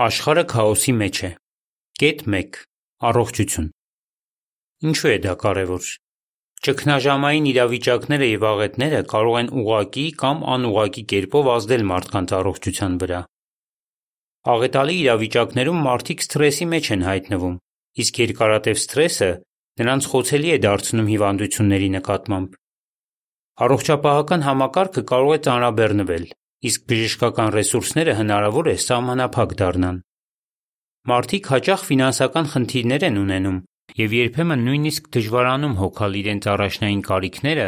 Աշխարհը քաոսի մեջ է։ Կետ 1. Առողջություն։ Ինչու է դա կարևոր։ Ճգնաժամային իրավիճակները եւ աղետները կարող են ուղղակի կամ անուղղակի կերպով ազդել մարդկանց առողջության վրա։ Աղետալի իրավիճակներում մարդիկ սթրեսի մեջ են հայտնվում, իսկ երկարատև սթրեսը նրանց խոցելի է դարձնում հիվանդությունների նկատմամբ։ Առողջապահական համակարգը կարող է ծանրաբեռնվել, իսկ բժշկական ռեսուրսները հնարավոր է սահմանափակ դառնան։ Մարդիկ հաճախ ֆինանսական խնդիրներ են ունենում և երբեմն նույնիսկ դժվարանում հոգալ իրենց առաջնային կարիքները,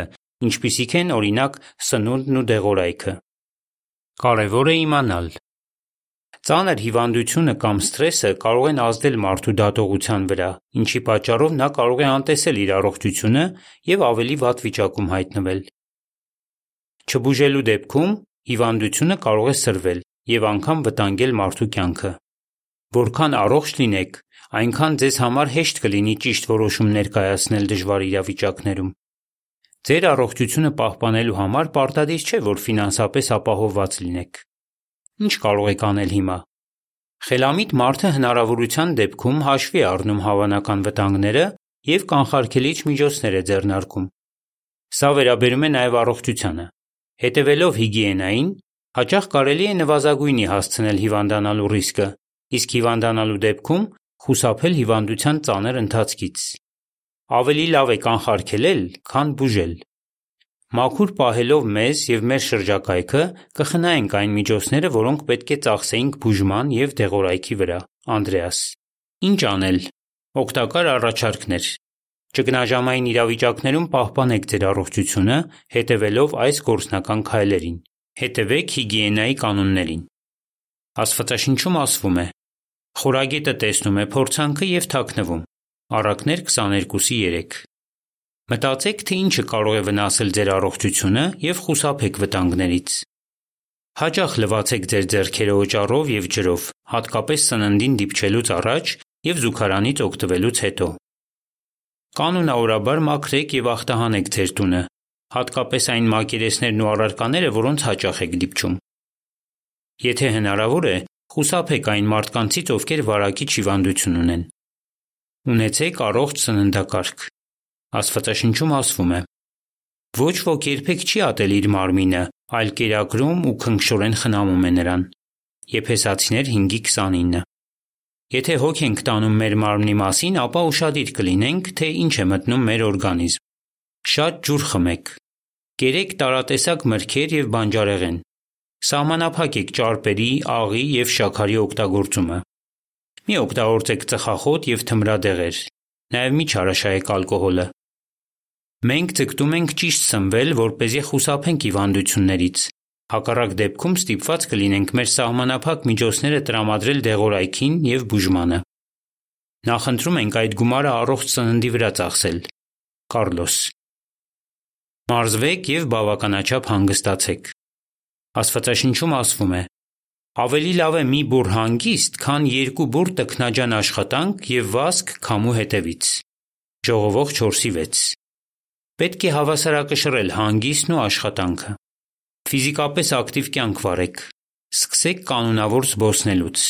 ինչպիսիք են, օրինակ, սնունդն ու դեղորայքը։ Կարևոր է իմանալ. Ծանր հիվանդությունը կամ սթրեսը կարող են ազդել մարդու դատողության վրա, ինչի պատճառով նա կարող է անտեսել իր առողջությունը և ավելի վատ վիճակում հայտնվել։ Չբուժելու դեպքում հիվանդությունը կարող է սրվել և անգամ վտանգել մարդու կյանքը։ Որքան առողջ լինեք, այնքան ձեզ համար հեշտ կլինի ճիշտ որոշումներ կայացնել դժվար իրավիճակներում։ Ձեր առողջությունը պահպանելու համար պարտադիր չէ, որ ֆինանսապես ապահովված լինեք։ Ինչ կարող եք անել հիմա։ Խելամիտ մարդը հնարավորության դեպքում հաշվի է առնում հավանական վտանգները և կանխարգելիչ միջոցներ է ձեռնարկում։ Սա վերաբերում է նաև առողջությանը։ Հետևելով հիգիենային, հաճախ կարելի է նվազագույնի հասցնել հիվանդանալու ռիսկը, իսկ հիվանդանալու դեպքում խուսափել հիվանդության ծանր ընթացքից։ Ավելի լավ է կանխարգելել, քան բուժել։ Մաքուր պահելով մեզ և մեր շրջակայքը կխնայենք այն միջոցները, որոնք պետք է ծախսեինք բուժման և դեղորայքի վրա։ Անդրեաս։ Ինչ անել։ Օգտակար առաջարկներ։ Ճգնաժամային իրավիճակներում պահպանեք ձեր առողջությունը՝ հետևելով այս գործնական քայլերին։ Հետևեք հիգիենայի կանոններին։ Աստվածաշնչում ասվում է. «Խորագետը տեսնում է փորձանքը և թաքնվում» (Առակներ 22:3)։ Մտածեք, թե ինչը կարող է վնասել ձեր առողջությունը և խուսափեք վտանգներից։ Հաճախ լվացեք ձեր ձեռքերը օճառով և ջրով, հատկապես սննդին դիպչելուց առաջ և զուգարանից օգտվելուց հետո։ Կանոնավորաբար մաքրեք և ախտահանեք ձեր տունը, հատկապես այն մակերեսներն ու առարկաները, որոնց հաճախ եք դիպչում։ Եթե հնարավոր է, խուսափեք այն մարդկանցից, ովքեր վարակիչ հիվանդություն ունեն։ Ունեցեք առողջ սննդակարգ։ Աստվածաշնչում ասվում է. «Ոչ ոք երբեք չի ատել իր մարմինը, այլ կերակրում ու քնքշորեն խնամում է նրան» (Եփեսացիներ 5:29)։ Եթե հոգ ենք տանում մեր մարմնի մասին, ապա ուշադիր կլինենք, թե ինչ է մտնում մեր օրգանիզմ։ Շատ ջուր խմեք։ Կերեք տարատեսակ մրգեր և բանջարեղեն։ Սահմանափակեք ճարպերի, աղի և շաքարի օգտագործումը։ Մի օգտագործեք ծխախոտ և թմրադեղեր։ Նաև մի չարաշահեք ալկոհոլը։ Մենք ձգտում ենք ճիշտ սնվել, որպեսզի խուսափենք հիվանդություններից։ Հակառակ դեպքում ստիպված կլինենք մեր սահմանափակ միջոցները տրամադրել դեղորայքին և բուժմանը։ Նախընտրում ենք այդ գումարը առողջ սննդի վրա ծախսել։ Կառլոս։ Մարզվեք և բավականաչափ հանգստացեք։ Աստվածաշնչում ասվում է. «Ավելի լավ է մի բուռ հանգիստ, քան երկու բուռ տքնաջան աշխատանք և վասկ քամու հետևից»։ Ժողովող 4:6։ Պետք է հավասարակշռել հանգիստն ու աշխատանքը։ Ֆիզիկապես ակտիվ կյանք վարեք։ Սկսեք կանոնավոր զբոսնելուց։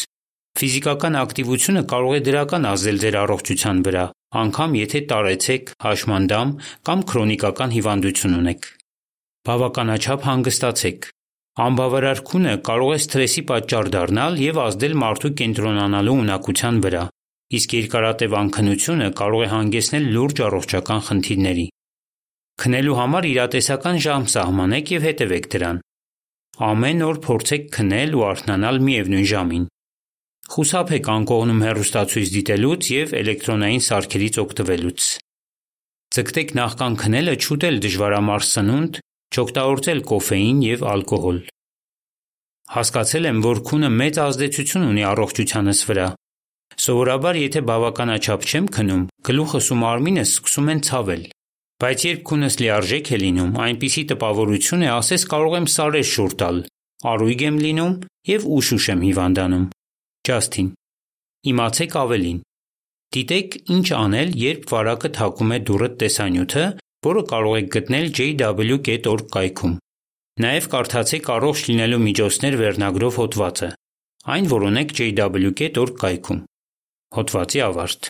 Ֆիզիկական ակտիվությունը կարող է դրական ազդել ձեր առողջության վրա, անգամ եթե տարեցեք, հաշմանդամ կամ քրոնիկական հիվանդություն ունեք։ Բավականաչափ հանգստացեք։ Անբավարար քունը կարող է սթրեսի պատճառ դառնալ և ազդել մարդու կենտրոնանալու ունակության վրա, իսկ երկարատև անքնությունը կարող է հանգեցնել լուրջ առողջական խնդիրների։ Քնելու համար իրատեսական ժամ սահմանեք և հետևեք դրան։ Ամեն օր փորձեք քնել ու արթնանալ միևնույն ժամին։ Խուսափեք անկողնում հեռուստացույց դիտելուց և էլեկտրոնային սարքերից օգտվելուց։ Ձգտեք նախքան քնելը չուտել դժվարամարս սնունդ, չօգտագործել կոֆեին և ալկոհոլ։ Հասկացել եմ, որ քունը մեծ ազդեցություն ունի առողջությանս վրա։ Սովորաբար, եթե բավականաչափ չեմ քնում, գլուխս ու մարմինս սկսում են ցավել։ Բայց երբ քունս լիարժեք է լինում, այնպիսի տպավորություն է, ասես կարող եմ սարեր շուռ տալ, առույգ եմ լինում և ուշ-ուշ եմ հիվանդանում։ Ջասթին։ Իմացեք ավելին։ Դիտեք ինչ անել, երբ վարակը թակում է դուռդ տեսանյութը, որը կարող եք գտնել jw.org կայքում։ Նաև կարդացեք «Առողջ լինելու միջոցներ» վերնագրով հոդվածը։ Այն որոնեք jw.org կայքում։ Հոդվացի ավարտ։